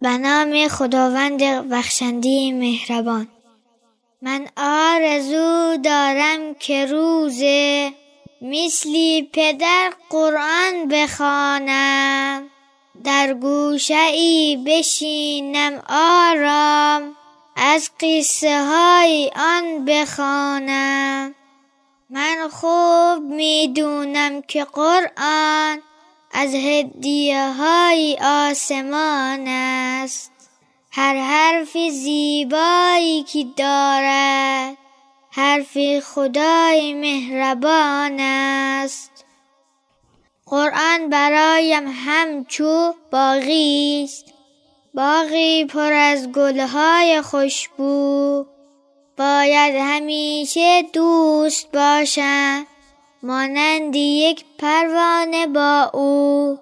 به نام خداوند بخشنده مهربان. من آرزو دارم که روزه مثلی پدر قرآن بخوانم. در گوشه ای بشینم آرام از قصه های آن بخوانم. من خوب می‌دونم که قرآن از هدیه های آسمان است. هر حرف زیبایی که دارد حرف خدای مهربان است. قرآن برایم همچو باغی است. باغی پر از گلهای خوشبو. باید همیشه دوست باشم. مانند یک پروانه با او.